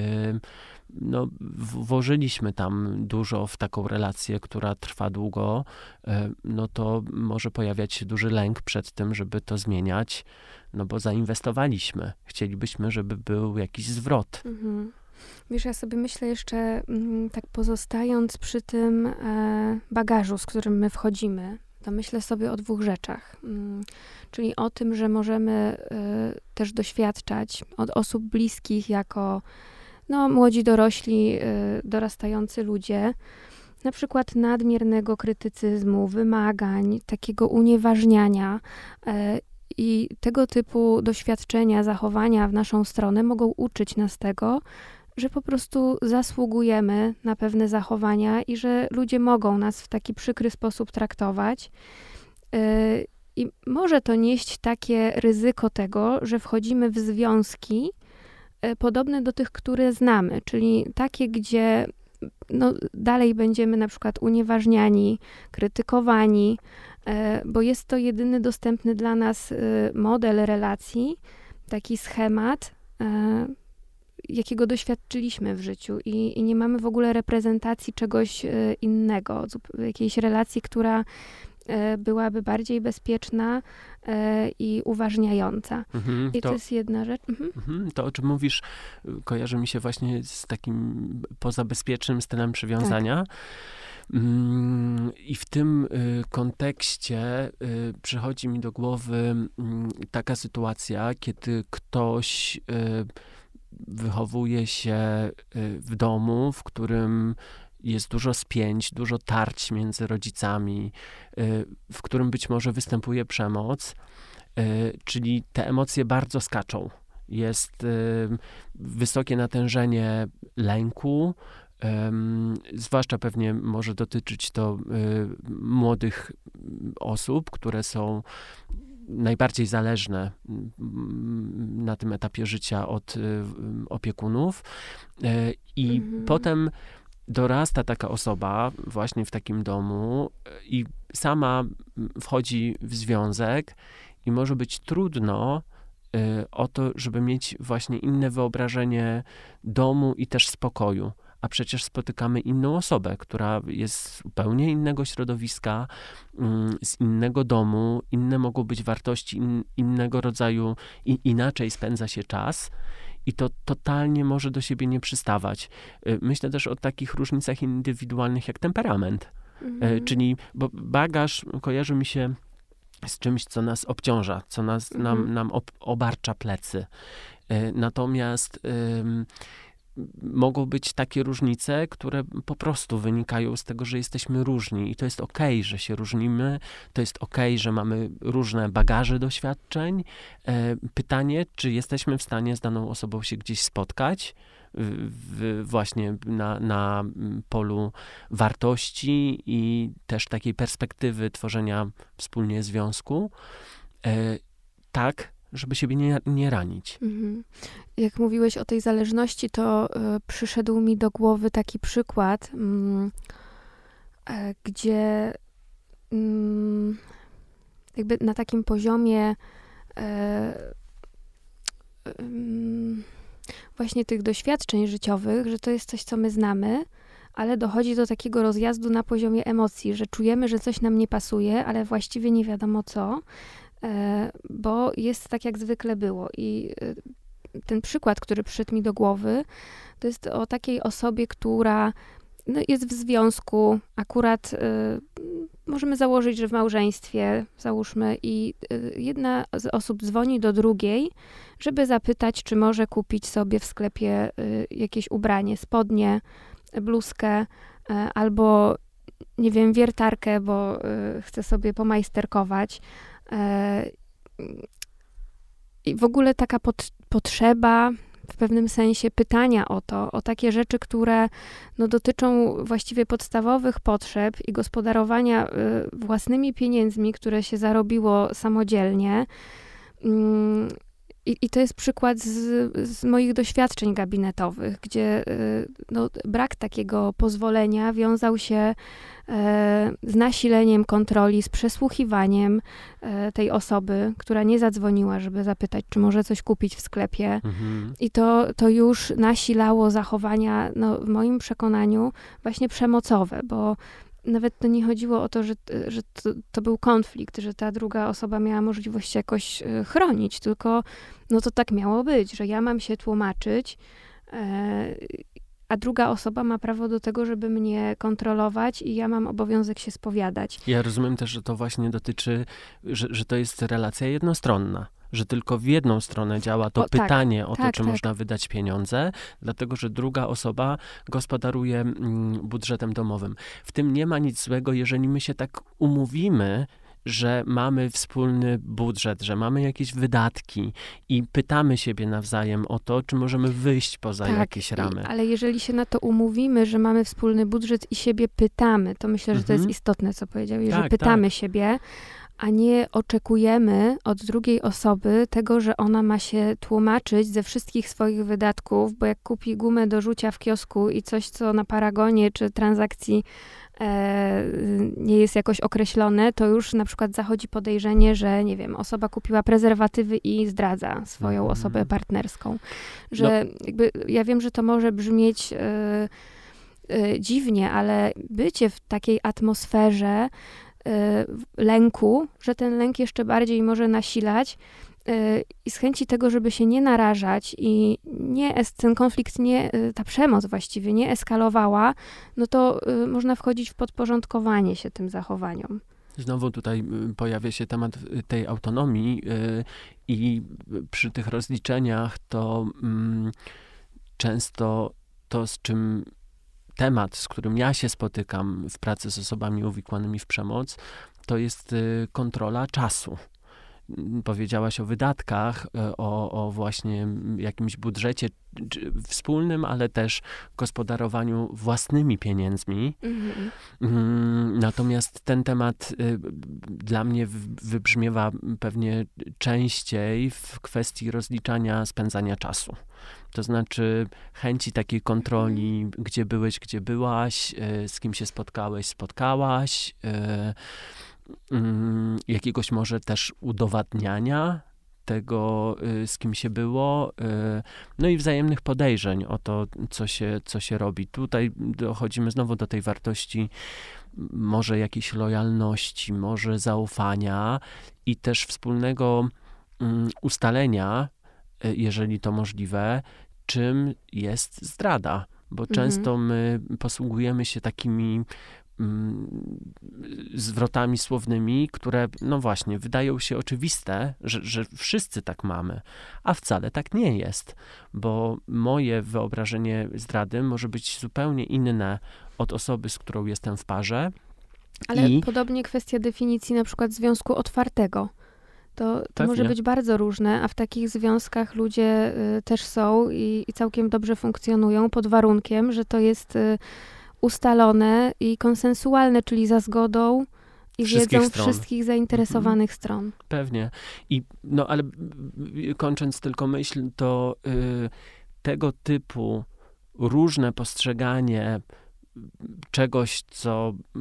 no, włożyliśmy tam dużo w taką relację, która trwa długo, no to może pojawiać się duży lęk przed tym, żeby to zmieniać, no bo zainwestowaliśmy. Chcielibyśmy, żeby był jakiś zwrot. Mhm. Wiesz, ja sobie myślę jeszcze, mm, tak pozostając przy tym e, bagażu, z którym my wchodzimy, to myślę sobie o dwóch rzeczach. Mm, czyli o tym, że możemy e, też doświadczać od osób bliskich jako no, młodzi dorośli, e, dorastający ludzie, na przykład nadmiernego krytycyzmu, wymagań, takiego unieważniania. I tego typu doświadczenia, zachowania w naszą stronę mogą uczyć nas tego, że po prostu zasługujemy na pewne zachowania i że ludzie mogą nas w taki przykry sposób traktować. Y, I może to nieść takie ryzyko tego, że wchodzimy w związki y, podobne do tych, które znamy, czyli takie, gdzie no, dalej będziemy na przykład unieważniani, krytykowani, y, bo jest to jedyny dostępny dla nas model relacji, taki schemat, jakiego doświadczyliśmy w życiu i, i, nie mamy w ogóle reprezentacji czegoś e, innego, jakiejś relacji, która e, byłaby bardziej bezpieczna e, i uważniająca. Mhm, I to, to, jest jedna rzecz. Mhm. mhm. To, o czym mówisz, kojarzy mi się właśnie z takim pozabezpiecznym stylem przywiązania. Tak. Mm, I w tym y, kontekście y, przychodzi mi do głowy mm, taka sytuacja, kiedy ktoś y, wychowuje się w domu, w którym jest dużo spięć, dużo tarć między rodzicami, w którym być może występuje przemoc, czyli te emocje bardzo skaczą. Jest wysokie natężenie lęku, zwłaszcza pewnie może dotyczyć to y, młodych osób, które są najbardziej zależne mm, na tym etapie życia od y, opiekunów. Y, I mhm. potem dorasta taka osoba właśnie w takim domu i sama wchodzi w związek i może być trudno o to, żeby mieć właśnie inne wyobrażenie domu i też spokoju a przecież spotykamy inną osobę, która jest z zupełnie innego środowiska, mm, z innego domu, inne mogą być wartości, in, innego rodzaju, i, inaczej spędza się czas. I to totalnie może do siebie nie przystawać. Y, myślę też o takich różnicach indywidualnych jak temperament. Y, mhm. Czyli, bo bagaż kojarzy mi się z czymś, co nas obciąża, co nas, mhm. nam, nam ob, obarcza plecy. Y, natomiast mogą być takie różnice, które po prostu wynikają z tego, że jesteśmy różni i to jest okej, okay, że się różnimy, to jest okej, okay, że mamy różne bagaże doświadczeń. E, pytanie, czy jesteśmy w stanie z daną osobą się gdzieś spotkać, w, właśnie na, na polu wartości i też takiej perspektywy tworzenia wspólnie związku. E, tak, żeby siebie nie, nie ranić. Mhm. Jak mówiłeś o tej zależności, to y, przyszedł mi do głowy taki przykład, y, gdzie y, jakby na takim poziomie e, właśnie tych doświadczeń życiowych, że to jest coś, co my znamy, ale dochodzi do takiego rozjazdu na poziomie emocji, że czujemy, że coś nam nie pasuje, ale właściwie nie wiadomo co. E, bo jest tak, jak zwykle było. I e, ten przykład, który przyszedł mi do głowy, to jest o takiej osobie, która no, jest w związku, akurat y, możemy założyć, że w małżeństwie, załóżmy, i y, jedna z osób dzwoni do drugiej, żeby zapytać, czy może kupić sobie w sklepie y, jakieś ubranie, spodnie, bluzkę albo, nie wiem, wiertarkę, bo chce sobie pomajsterkować E, I w ogóle taka pot, potrzeba w pewnym sensie pytania o to, o takie rzeczy, które no, dotyczą właściwie podstawowych potrzeb i gospodarowania y, własnymi pieniędzmi, które się zarobiło samodzielnie. Mm, i, I, to jest przykład z, z, moich doświadczeń gabinetowych, gdzie y, no, brak takiego pozwolenia wiązał się e, z nasileniem kontroli, z przesłuchiwaniem e, tej osoby, która nie zadzwoniła, żeby zapytać, czy może coś kupić w sklepie. Mhm. I to, to już nasilało zachowania, no, w moim przekonaniu, właśnie przemocowe, bo nawet to nie chodziło o to, że, że to, to, był konflikt, że ta druga osoba miała możliwość jakoś e, chronić, tylko no to tak miało być, że ja mam się tłumaczyć, e, a druga osoba ma prawo do tego, żeby mnie kontrolować i ja mam obowiązek się spowiadać. Ja rozumiem też, że to właśnie dotyczy, że, że to jest relacja jednostronna że tylko w jedną stronę działa to o, tak. pytanie tak, o to, tak, czy tak. można wydać pieniądze, dlatego że druga osoba gospodaruje mm, budżetem domowym. W tym nie ma nic złego, jeżeli my się tak umówimy, że mamy wspólny budżet, że mamy jakieś wydatki i pytamy siebie nawzajem o to, czy możemy wyjść poza tak, jakieś ramy. Ale jeżeli się na to umówimy, że mamy wspólny budżet i siebie pytamy, to myślę, że to jest mhm. istotne, co powiedział, że tak, pytamy tak. siebie, a nie oczekujemy od drugiej osoby tego, że ona ma się tłumaczyć ze wszystkich swoich wydatków, bo jak kupi gumę do rzucia w kiosku i coś, co na paragonie czy transakcji e, nie jest jakoś określone, to już na przykład zachodzi podejrzenie, że nie wiem, osoba kupiła prezerwatywy i zdradza swoją mm. osobę partnerską. Że no. jakby ja wiem, że to może brzmieć e, e, dziwnie, ale bycie w takiej atmosferze lęku, że ten lęk jeszcze bardziej może nasilać i z chęci tego, żeby się nie narażać i nie, ten konflikt, nie, ta przemoc właściwie nie eskalowała, no to można wchodzić w podporządkowanie się tym zachowaniom. Znowu tutaj y, pojawia się temat y, tej autonomii y, i przy tych rozliczeniach to mm, często to, z czym temat, z którym ja się spotykam w pracy z osobami uwikłanymi w przemoc, to jest kontrola czasu powiedziałaś o wydatkach, e, o, o właśnie jakimś budżecie wspólnym, ale też gospodarowaniu własnymi pieniędzmi. Mhm. Mm, natomiast ten temat y, dla mnie wybrzmiewa pewnie częściej w kwestii rozliczania spędzania czasu. To znaczy chęci takiej kontroli, mhm. gdzie byłeś, gdzie byłaś, y, z kim się spotkałeś, spotkałaś. Mm, jakiegoś może też udowadniania tego, y, z kim się było, y, no i wzajemnych podejrzeń o to, co się, co się robi. Tutaj dochodzimy znowu do tej wartości może jakiejś lojalności, może zaufania i też wspólnego mm, ustalenia, y, jeżeli to możliwe, czym jest zdrada. Bo mhm. często my posługujemy się takimi zwrotami słownymi, które, no właśnie, wydają się oczywiste, że, że wszyscy tak mamy, a wcale tak nie jest, bo moje wyobrażenie zdrady może być zupełnie inne od osoby, z którą jestem w parze. Ale i... podobnie kwestia definicji na przykład związku otwartego. To, to może być bardzo różne, a w takich związkach ludzie y, też są i, i, całkiem dobrze funkcjonują pod warunkiem, że to jest y, ustalone i konsensualne, czyli za zgodą i wszystkich wiedzą stron. wszystkich zainteresowanych mhm. stron. Pewnie. I, no ale kończąc tylko myśl, to y, tego typu różne postrzeganie czegoś, co y,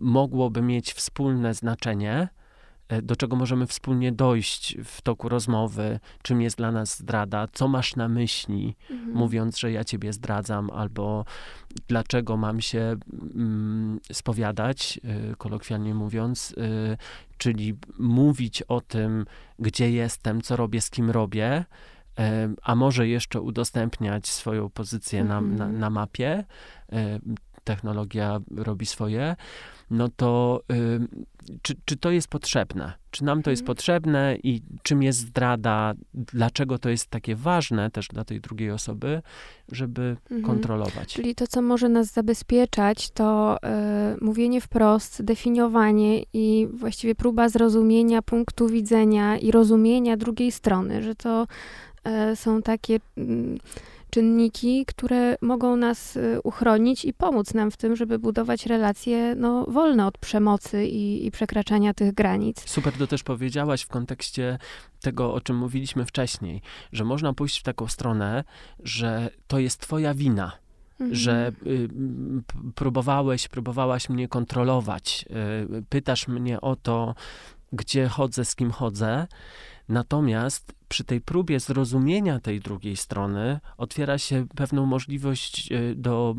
mogłoby mieć wspólne znaczenie, do czego możemy wspólnie dojść w toku rozmowy, czym jest dla nas zdrada, co masz na myśli, mhm. mówiąc, że ja ciebie zdradzam, albo dlaczego mam się mm, spowiadać, y, kolokwialnie mówiąc, y, czyli mówić o tym, gdzie jestem, co robię, z kim robię, y, a może jeszcze udostępniać swoją pozycję mhm. na, na, na mapie. Technologia robi swoje no to y, czy, czy to jest potrzebne? Czy nam to jest mhm. potrzebne i czym jest zdrada? Dlaczego to jest takie ważne też dla tej drugiej osoby, żeby mhm. kontrolować? Czyli to, co może nas zabezpieczać, to y, mówienie wprost, definiowanie i właściwie próba zrozumienia punktu widzenia i rozumienia drugiej strony, że to y, są takie. Czynniki, które mogą nas y, uchronić i pomóc nam w tym, żeby budować relacje no, wolne od przemocy i, i przekraczania tych granic. Super to też powiedziałaś w kontekście tego, o czym mówiliśmy wcześniej, że można pójść w taką stronę, że to jest twoja wina. Mhm. Że y, próbowałeś, próbowałaś mnie kontrolować, y, pytasz mnie o to, gdzie chodzę, z kim chodzę, Natomiast przy tej próbie zrozumienia tej drugiej strony otwiera się pewną możliwość e, do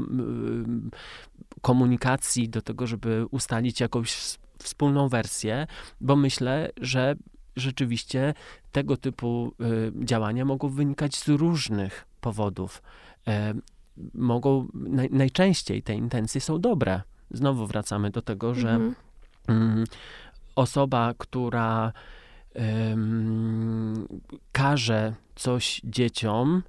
komunikacji, do tego, żeby ustalić jakąś wspólną wersję, bo myślę, że rzeczywiście tego typu e, działania mogą wynikać z różnych powodów. E, mogą, najczęściej te intencje są dobre. Znowu wracamy do tego, że mhm. Mm, osoba, która każe coś dzieciom,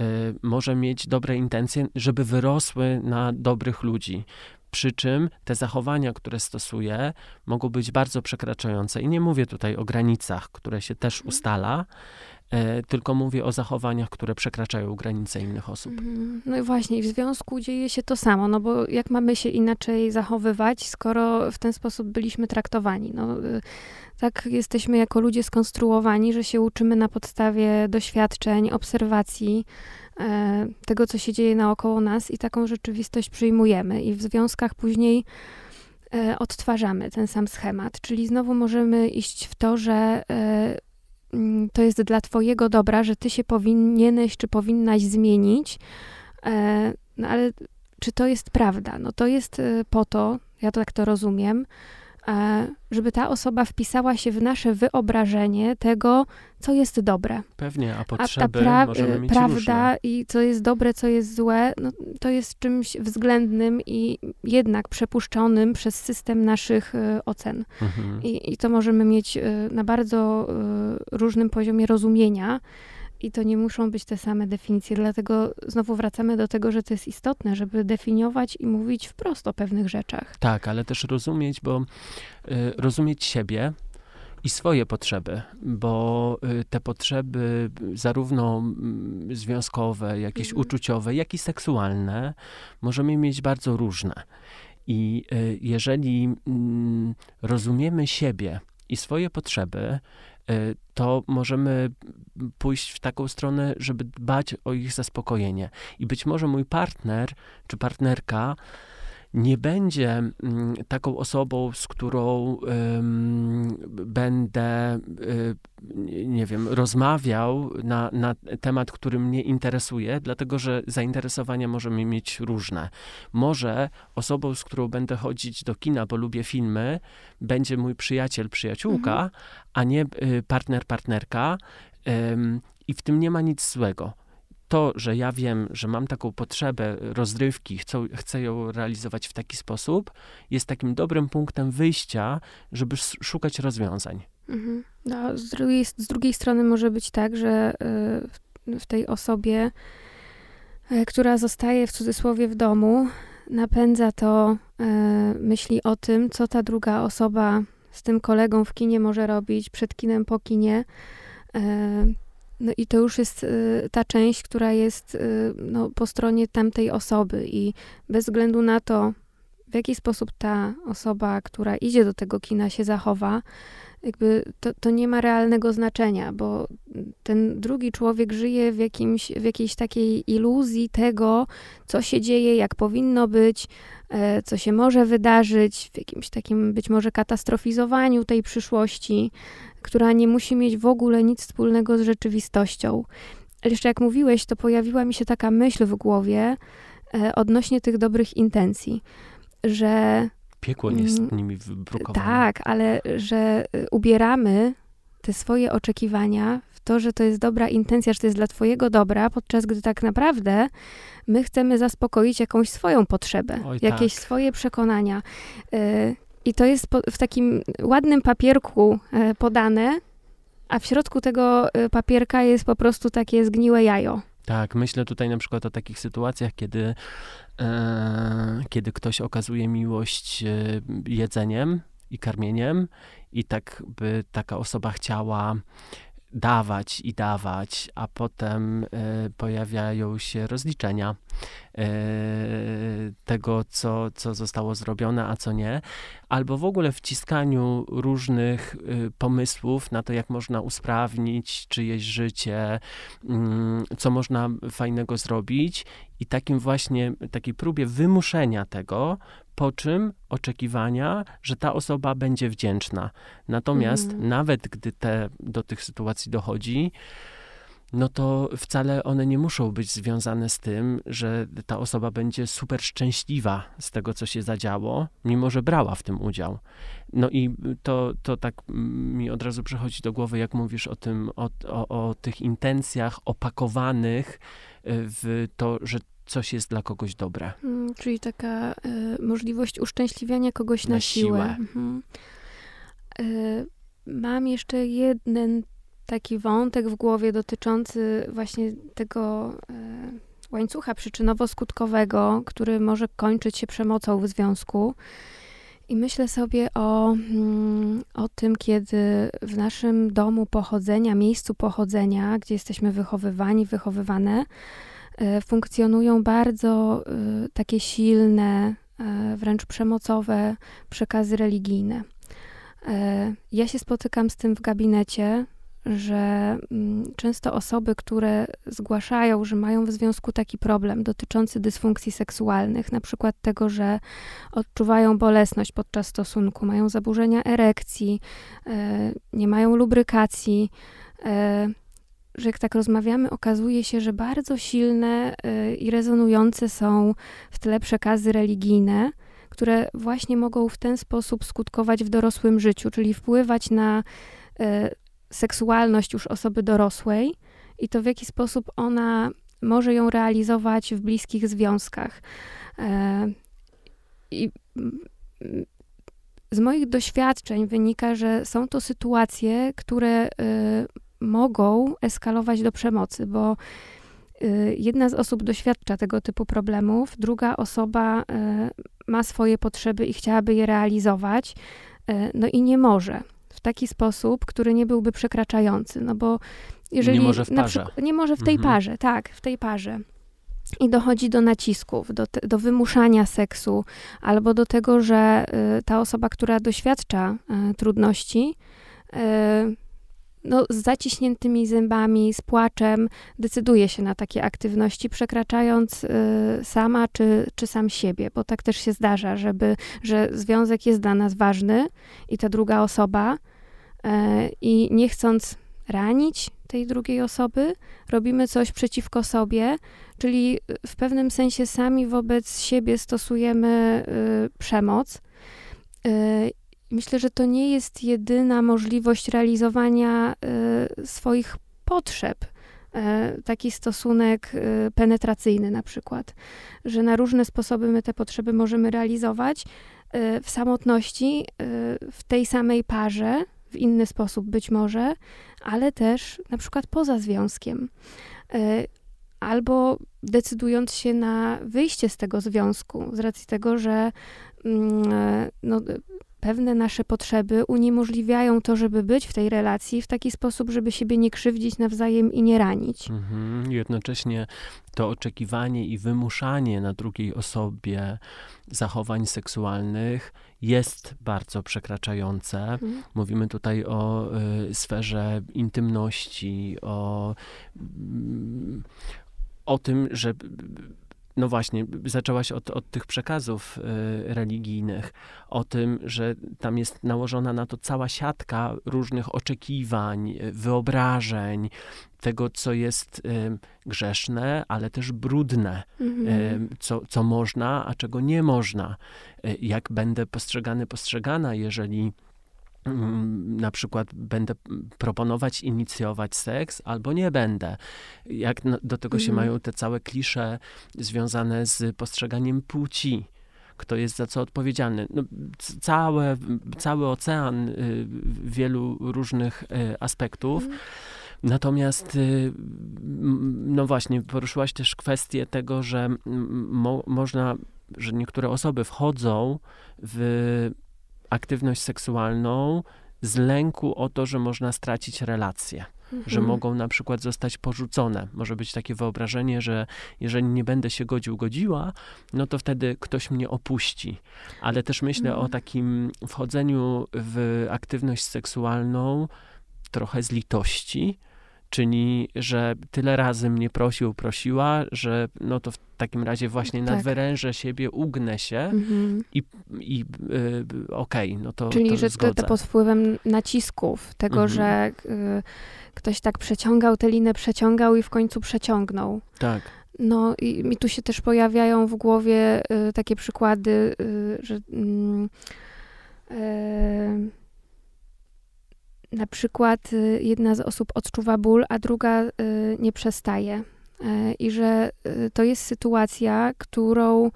e, może mieć dobre intencje, żeby wyrosły na dobrych ludzi. Przy czym te zachowania, które stosuje, mogą być bardzo przekraczające. I nie mówię tutaj o granicach, które się też mhm. ustala, E, tylko mówię o zachowaniach, które przekraczają granice innych osób. Mhm. No i właśnie, w związku dzieje się to samo, no bo jak mamy się inaczej zachowywać, skoro w ten sposób byliśmy traktowani? No, y, tak jesteśmy jako ludzie skonstruowani, że się uczymy na podstawie doświadczeń, obserwacji, e, tego, co się dzieje naokoło nas i taką rzeczywistość przyjmujemy. I w związkach później e, odtwarzamy ten sam schemat, czyli znowu możemy iść w to, że Mm, to jest dla Twojego dobra, że Ty się powinieneś czy powinnaś zmienić, e, no ale czy to jest prawda? No to jest e, po to, ja tak to rozumiem, e, żeby ta osoba wpisała się w nasze wyobrażenie tego, co jest dobre. Pewnie, a potrzeby a ta pra- mieć prawda różne. i co jest dobre, co jest złe, no, to jest czymś względnym i jednak przepuszczonym przez system naszych y, ocen. Mhm. I, I, to możemy mieć y, na bardzo y, różnym poziomie rozumienia. I to nie muszą być te same definicje, dlatego znowu wracamy do tego, że to jest istotne, żeby definiować i mówić wprost o pewnych rzeczach. Tak, ale też rozumieć, bo y, rozumieć siebie, i swoje potrzeby, bo y, te potrzeby, zarówno związkowe, jakieś mhm. uczuciowe, jak i seksualne, możemy mieć bardzo różne. I y, jeżeli mm, rozumiemy siebie i swoje potrzeby, y, to możemy pójść w taką stronę, żeby dbać o ich zaspokojenie. I być może mój partner czy partnerka nie będzie mm, taką osobą, z którą będę, y, nie wiem, rozmawiał na, na temat, który mnie interesuje, dlatego że zainteresowania możemy mieć różne. Może osobą, z którą będę chodzić do kina, bo lubię filmy, będzie mój przyjaciel, przyjaciółka, mhm. a nie y, partner, partnerka. I w tym nie ma nic złego to, że ja wiem, że mam taką potrzebę rozrywki, chcę, chcę ją realizować w taki sposób, jest takim dobrym punktem wyjścia, żeby szukać rozwiązań. Mhm. No, z, drugiej, z drugiej strony może być tak, że y, w tej osobie, y, która zostaje w cudzysłowie w domu, napędza to y, myśli o tym, co ta druga osoba z tym kolegą w kinie może robić, przed kinem, po kinie no i to już jest y, ta część, która jest y, no, po stronie tamtej osoby. I bez względu na to, w jaki sposób ta osoba, która idzie do tego kina się zachowa, jakby to, to nie ma realnego znaczenia, bo ten drugi człowiek żyje w, jakimś, w jakiejś takiej iluzji tego, co się dzieje, jak powinno być, e, co się może wydarzyć, w jakimś takim być może katastrofizowaniu tej przyszłości która nie musi mieć w ogóle nic wspólnego z rzeczywistością. Jeszcze jak mówiłeś, to pojawiła mi się taka myśl w głowie e, odnośnie tych dobrych intencji, że. Piekło nie jest mm, nimi wybrukowane. Tak, ale że e, ubieramy te swoje oczekiwania w to, że to jest dobra intencja, że to jest dla Twojego dobra, podczas gdy tak naprawdę my chcemy zaspokoić jakąś swoją potrzebę, Oj, jakieś tak. swoje przekonania. E, i to jest w takim ładnym papierku e, podane, a w środku tego papierka jest po prostu takie zgniłe jajo. Tak, myślę tutaj na przykład o takich sytuacjach, kiedy, e, kiedy ktoś okazuje miłość e, jedzeniem i karmieniem i tak by taka osoba chciała dawać i dawać, a potem y, pojawiają się rozliczenia y, tego, co, co zostało zrobione, a co nie, albo w ogóle wciskaniu różnych y, pomysłów na to, jak można usprawnić czyjeś życie, mm, co można fajnego zrobić. I takim właśnie, takiej próbie wymuszenia tego, po czym oczekiwania, że ta osoba będzie wdzięczna. Natomiast mm. nawet gdy te, do tych sytuacji dochodzi, no to wcale one nie muszą być związane z tym, że ta osoba będzie super szczęśliwa z tego, co się zadziało, mimo że brała w tym udział. No i to, to tak mi od razu przychodzi do głowy, jak mówisz o tym, o, o, o tych intencjach opakowanych w to, że coś jest dla kogoś dobre. Hmm, czyli taka y, możliwość uszczęśliwiania kogoś na, na siłę. siłę. Mhm. Y, mam jeszcze jeden taki wątek w głowie dotyczący właśnie tego y, łańcucha przyczynowo-skutkowego, który może kończyć się przemocą w związku. I myślę sobie o, mm, o tym, kiedy w naszym domu pochodzenia, miejscu pochodzenia, gdzie jesteśmy wychowywani, wychowywane, funkcjonują bardzo e, takie silne, e, wręcz przemocowe przekazy religijne. Ja się spotykam z tym w gabinecie, że mm, często osoby, które zgłaszają, że mają w związku taki problem dotyczący dysfunkcji seksualnych, na przykład tego, że odczuwają bolesność podczas stosunku, mają zaburzenia erekcji, nie mają lubrykacji, że jak tak rozmawiamy, okazuje się, że bardzo silne y, i rezonujące są w tle przekazy religijne, które właśnie mogą w ten sposób skutkować w dorosłym życiu, czyli wpływać na e, seksualność już osoby dorosłej i to w jaki sposób ona może ją realizować w bliskich związkach. E, I z moich doświadczeń wynika, że są to sytuacje, które y, mogą eskalować do przemocy, bo y, jedna z osób doświadcza tego typu problemów, druga osoba y, ma swoje potrzeby i chciałaby je realizować, no i nie może w taki sposób, który nie byłby przekraczający, no bo jeżeli nie może w parze. Przykład, nie może w tej mhm. parze, tak, w tej parze i dochodzi do nacisków, do, do wymuszania seksu, albo do tego, że y, ta osoba, która doświadcza y, trudności, y, no, z zaciśniętymi zębami, z płaczem, decyduje się na takie aktywności, przekraczając y, sama czy, czy sam siebie, bo tak też się zdarza, żeby, że związek jest dla nas ważny i ta druga osoba, y, i nie chcąc ranić tej drugiej osoby, robimy coś przeciwko sobie, czyli w pewnym sensie sami wobec siebie stosujemy y, przemoc. Myślę, że to nie jest jedyna możliwość realizowania y, swoich potrzeb. Y, taki stosunek y, penetracyjny, na przykład, że na różne sposoby my te potrzeby możemy realizować y, w samotności, w tej samej parze, w inny sposób być może, ale też na przykład poza związkiem. Albo decydując się na wyjście z tego związku, z racji tego, że mm, no, pewne nasze potrzeby uniemożliwiają to, żeby być w tej relacji w taki sposób, żeby siebie nie krzywdzić nawzajem i nie ranić. Mhm. Jednocześnie to oczekiwanie i wymuszanie na drugiej osobie zachowań seksualnych jest bardzo przekraczające. Mhm. Mówimy tutaj o y, sferze intymności, o, y, o tym, że no właśnie, zaczęłaś od, od tych przekazów y, religijnych, o tym, że tam jest nałożona na to cała siatka różnych oczekiwań, wyobrażeń, tego, co jest y, grzeszne, ale też brudne, mhm. y, co, co można, a czego nie można. Y, jak będę postrzegany, postrzegana, jeżeli na przykład będę proponować, inicjować seks, albo nie będę. Jak do tego się mhm. mają te całe klisze związane z postrzeganiem płci kto jest za co odpowiedzialny. No, całe, cały ocean y, wielu różnych y, aspektów. Mhm. Natomiast, y, no właśnie, poruszyłaś też kwestię tego, że mo, można, że niektóre osoby wchodzą w aktywność seksualną z lęku o to, że można stracić relacje. Mhm. Że mogą na przykład zostać porzucone. Może być takie wyobrażenie, że jeżeli nie będę się godził, godziła, no to wtedy ktoś mnie opuści. Ale też myślę mhm. o takim wchodzeniu w aktywność seksualną trochę z litości, Czyni, że tyle razy mnie prosił, prosiła, że no to w takim razie właśnie tak. nadwyrężę siebie, ugnę się mhm. i, i yy, okej, okay, no to Czyli, to że to, to pod wpływem nacisków, tego, mhm. że y, ktoś tak przeciągał tę linę, przeciągał i w końcu przeciągnął. Tak. No i mi tu się też pojawiają w głowie y, takie przykłady, y, że mm, y, na przykład y, jedna z osób odczuwa ból, a druga y, nie przestaje. Y, I że to jest sytuacja, którą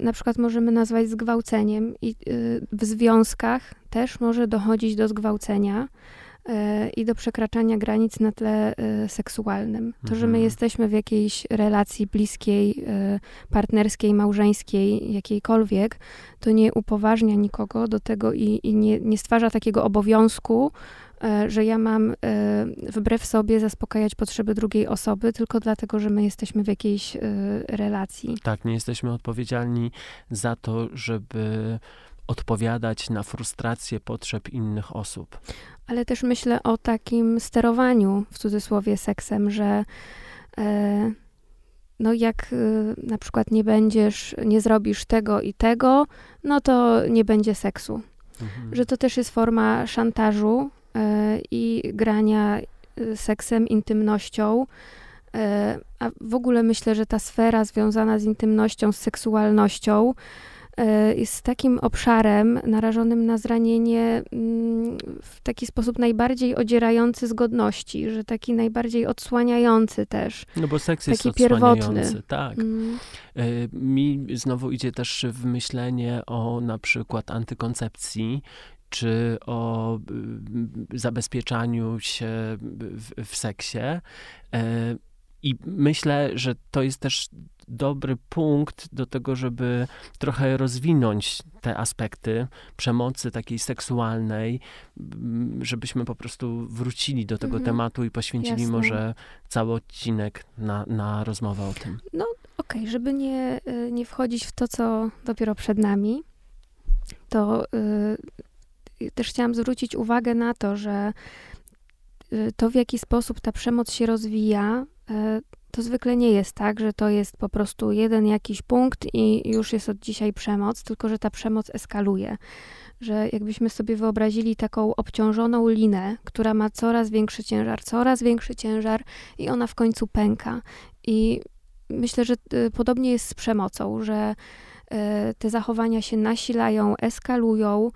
na przykład możemy nazwać zgwałceniem, i w związkach też może dochodzić do zgwałcenia i do przekraczania granic na tle e, seksualnym. To, że my mhm. jesteśmy w jakiejś relacji bliskiej, e, partnerskiej, małżeńskiej, jakiejkolwiek, to nie upoważnia nikogo do tego i, i nie, nie stwarza takiego obowiązku, e, że ja mam wbrew sobie zaspokajać potrzeby drugiej osoby, tylko dlatego, że my jesteśmy w jakiejś relacji. Tak, nie jesteśmy odpowiedzialni za to, żeby odpowiadać na frustrację potrzeb innych osób. Ale też myślę o takim sterowaniu, w cudzysłowie, seksem, że e, no jak e, na przykład nie będziesz, nie zrobisz tego i tego, no to nie będzie seksu. Mhm. Że to też jest forma szantażu e, i grania e, seksem, intymnością. E, a w ogóle myślę, że ta sfera związana z intymnością, z seksualnością, jest takim obszarem narażonym na zranienie mm, w taki sposób najbardziej odzierający z godności, że taki najbardziej odsłaniający też. No bo seks taki jest pierwotny. tak. Mm. Mi znowu idzie też w myślenie o na przykład antykoncepcji, czy o zabezpieczaniu się w, w seksie. I myślę, że to jest też dobry punkt do tego, żeby trochę rozwinąć te aspekty przemocy takiej seksualnej, żebyśmy po prostu wrócili do tego mhm. tematu i poświęcili Jasne. może cały odcinek na, na rozmowę o tym. No okej, okay, żeby nie, y, nie wchodzić w to, co dopiero przed nami, to y, też chciałam zwrócić uwagę na to, że y, to, w jaki sposób ta przemoc się rozwija, to zwykle nie jest tak, że to jest po prostu jeden jakiś punkt i już jest od dzisiaj przemoc, tylko że ta przemoc eskaluje. Że jakbyśmy sobie wyobrazili taką obciążoną linę, która ma coraz większy ciężar, coraz większy ciężar i ona w końcu pęka. I myślę, że e, podobnie jest z przemocą, że e, te zachowania się nasilają, eskalują,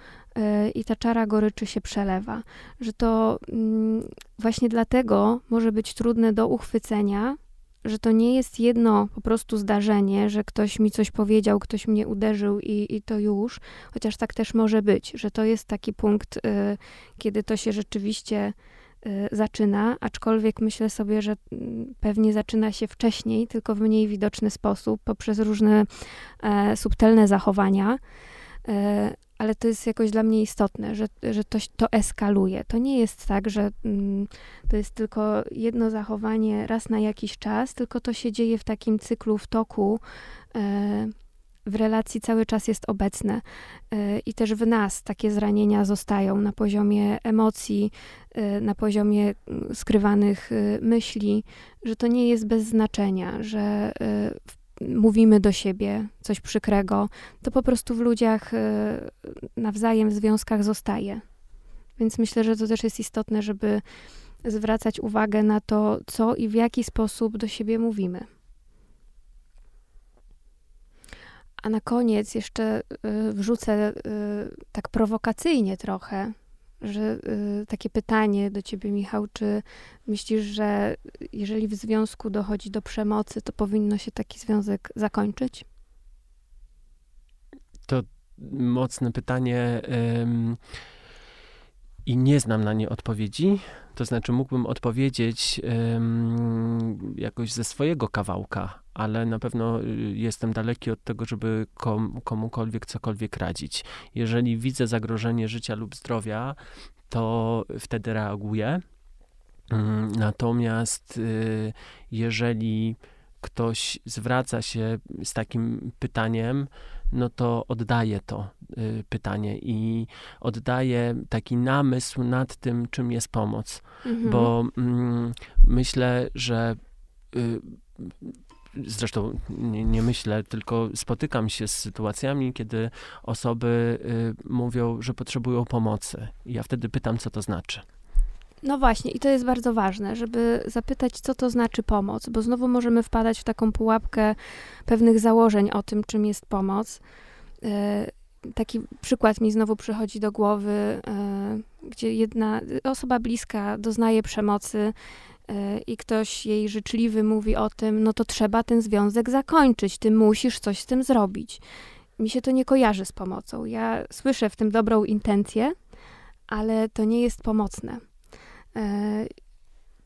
i ta czara goryczy się przelewa. Że to mm, właśnie dlatego może być trudne do uchwycenia, że to nie jest jedno po prostu zdarzenie, że ktoś mi coś powiedział, ktoś mnie uderzył i, i to już, chociaż tak też może być, że to jest taki punkt, y, kiedy to się rzeczywiście y, zaczyna, aczkolwiek myślę sobie, że y, pewnie zaczyna się wcześniej, tylko w mniej widoczny sposób, poprzez różne e, subtelne zachowania. E, ale to jest jakoś dla mnie istotne, że, że to, to eskaluje. To nie jest tak, że mm, to jest tylko jedno zachowanie raz na jakiś czas, tylko to się dzieje w takim cyklu, w toku. E, w relacji cały czas jest obecne e, i też w nas takie zranienia zostają na poziomie emocji, e, na poziomie mm, skrywanych e, myśli, że to nie jest bez znaczenia, że w mówimy do siebie coś przykrego, to po prostu w ludziach y, nawzajem w związkach zostaje. Więc myślę, że to też jest istotne, żeby zwracać uwagę na to, co i w jaki sposób do siebie mówimy. A na koniec jeszcze y, wrzucę y, tak prowokacyjnie trochę że y, takie pytanie do ciebie, Michał, czy myślisz, że jeżeli w związku dochodzi do przemocy, to powinno się taki związek zakończyć? To mocne pytanie ym, i nie znam na nie odpowiedzi. To znaczy, mógłbym odpowiedzieć jakoś ze swojego kawałka, ale na pewno y, jestem daleki od tego, żeby kom, komukolwiek cokolwiek radzić. Jeżeli widzę zagrożenie życia lub zdrowia, to wtedy reaguję. Mm, natomiast y, jeżeli ktoś zwraca się z takim pytaniem, no to oddaję to y, pytanie i oddaję taki namysł nad tym, czym jest pomoc. Mhm. Bo mm, myślę, że y, zresztą nie, nie, myślę, tylko spotykam się z sytuacjami, kiedy osoby y, mówią, że potrzebują pomocy. I ja wtedy pytam, co to znaczy. No właśnie, i to jest bardzo ważne, żeby zapytać, co to znaczy pomoc, bo znowu możemy wpadać w taką pułapkę pewnych założeń o tym, czym jest pomoc. Y, taki przykład mi znowu przychodzi do głowy, y, gdzie jedna osoba bliska doznaje przemocy E, i ktoś jej życzliwy mówi o tym, no to trzeba ten związek zakończyć, ty musisz coś z tym zrobić. Mi się to nie kojarzy z pomocą. Ja słyszę w tym dobrą intencję, ale to nie jest pomocne. E,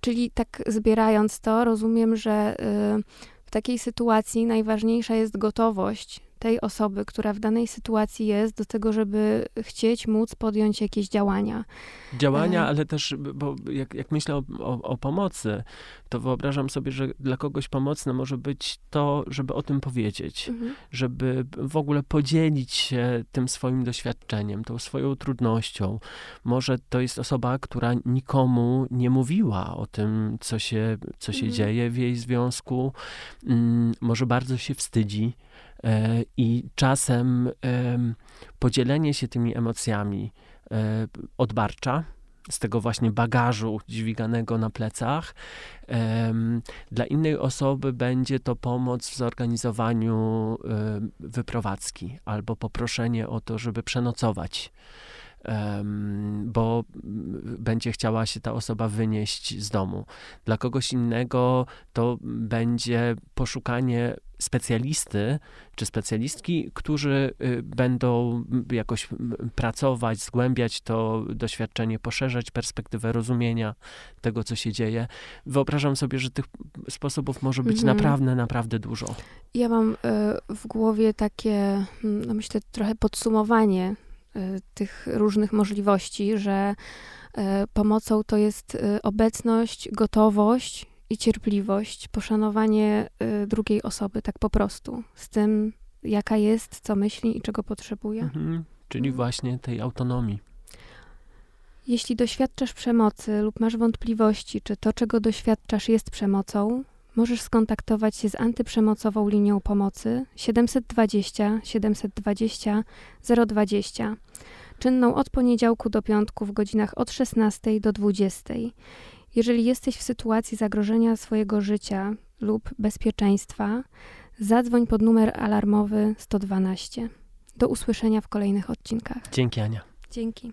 czyli tak zbierając to, rozumiem, że y, w takiej sytuacji najważniejsza jest gotowość tej osoby, która w danej sytuacji jest, do tego, żeby chcieć, móc podjąć jakieś działania. Działania, e... ale też, bo jak, jak myślę o, o, o, pomocy, to wyobrażam sobie, że dla kogoś pomocne może być to, żeby o tym powiedzieć, mhm. żeby w ogóle podzielić się tym swoim doświadczeniem, tą swoją trudnością. Może to jest osoba, która nikomu nie mówiła o tym, co się, co się mhm. dzieje w jej związku, mm, może bardzo się wstydzi I czasem podzielenie się tymi emocjami e, odbarcza, z tego właśnie bagażu dźwiganego na plecach. Dla innej osoby będzie to pomoc w zorganizowaniu wyprowadzki albo poproszenie o to, żeby przenocować bo będzie chciała się ta osoba wynieść z domu. Dla kogoś innego to będzie poszukanie specjalisty czy specjalistki, którzy y, będą jakoś pracować, zgłębiać to doświadczenie, poszerzać perspektywę rozumienia tego, co się dzieje. Wyobrażam sobie, że tych sposobów może być mhm. naprawdę, naprawdę dużo. Ja mam y, w głowie takie, no myślę, trochę podsumowanie tych różnych możliwości, że y, pomocą to jest y, obecność, gotowość i cierpliwość, poszanowanie drugiej osoby, tak po prostu, z tym, jaka jest, co myśli i czego potrzebuje. Mhm. Czyli mhm. właśnie tej autonomii. Jeśli doświadczasz przemocy lub masz wątpliwości, czy to, czego doświadczasz, jest przemocą, możesz skontaktować się z antyprzemocową linią pomocy 720 720 020, czynną od poniedziałku do piątku w godzinach od 16 do 20. Jeżeli jesteś w sytuacji zagrożenia swojego życia lub bezpieczeństwa, zadzwoń pod numer alarmowy 112. Do usłyszenia w kolejnych odcinkach. Dzięki Ania. Dzięki.